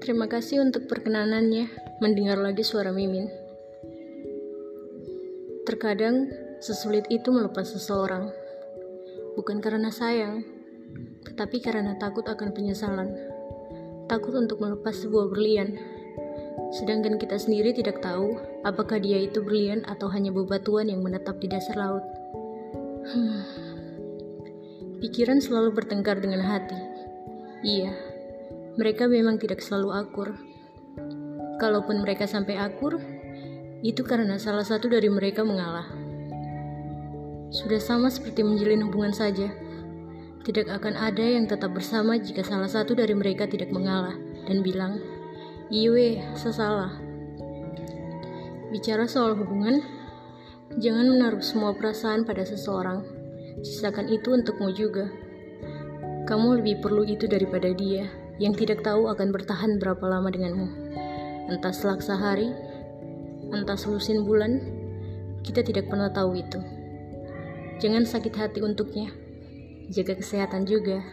Terima kasih untuk perkenanannya mendengar lagi suara Mimin. Terkadang sesulit itu melepas seseorang. Bukan karena sayang, tetapi karena takut akan penyesalan. Takut untuk melepas sebuah berlian. Sedangkan kita sendiri tidak tahu apakah dia itu berlian atau hanya bebatuan yang menetap di dasar laut. Hmm. Pikiran selalu bertengkar dengan hati. Iya, mereka memang tidak selalu akur. Kalaupun mereka sampai akur, itu karena salah satu dari mereka mengalah. Sudah sama seperti menjalin hubungan saja. Tidak akan ada yang tetap bersama jika salah satu dari mereka tidak mengalah dan bilang, Iwe, sesalah. Bicara soal hubungan, jangan menaruh semua perasaan pada seseorang. Sisakan itu untukmu juga. Kamu lebih perlu itu daripada dia yang tidak tahu akan bertahan berapa lama denganmu. Entah selaksa hari, entah selusin bulan, kita tidak pernah tahu itu. Jangan sakit hati untuknya. Jaga kesehatan juga.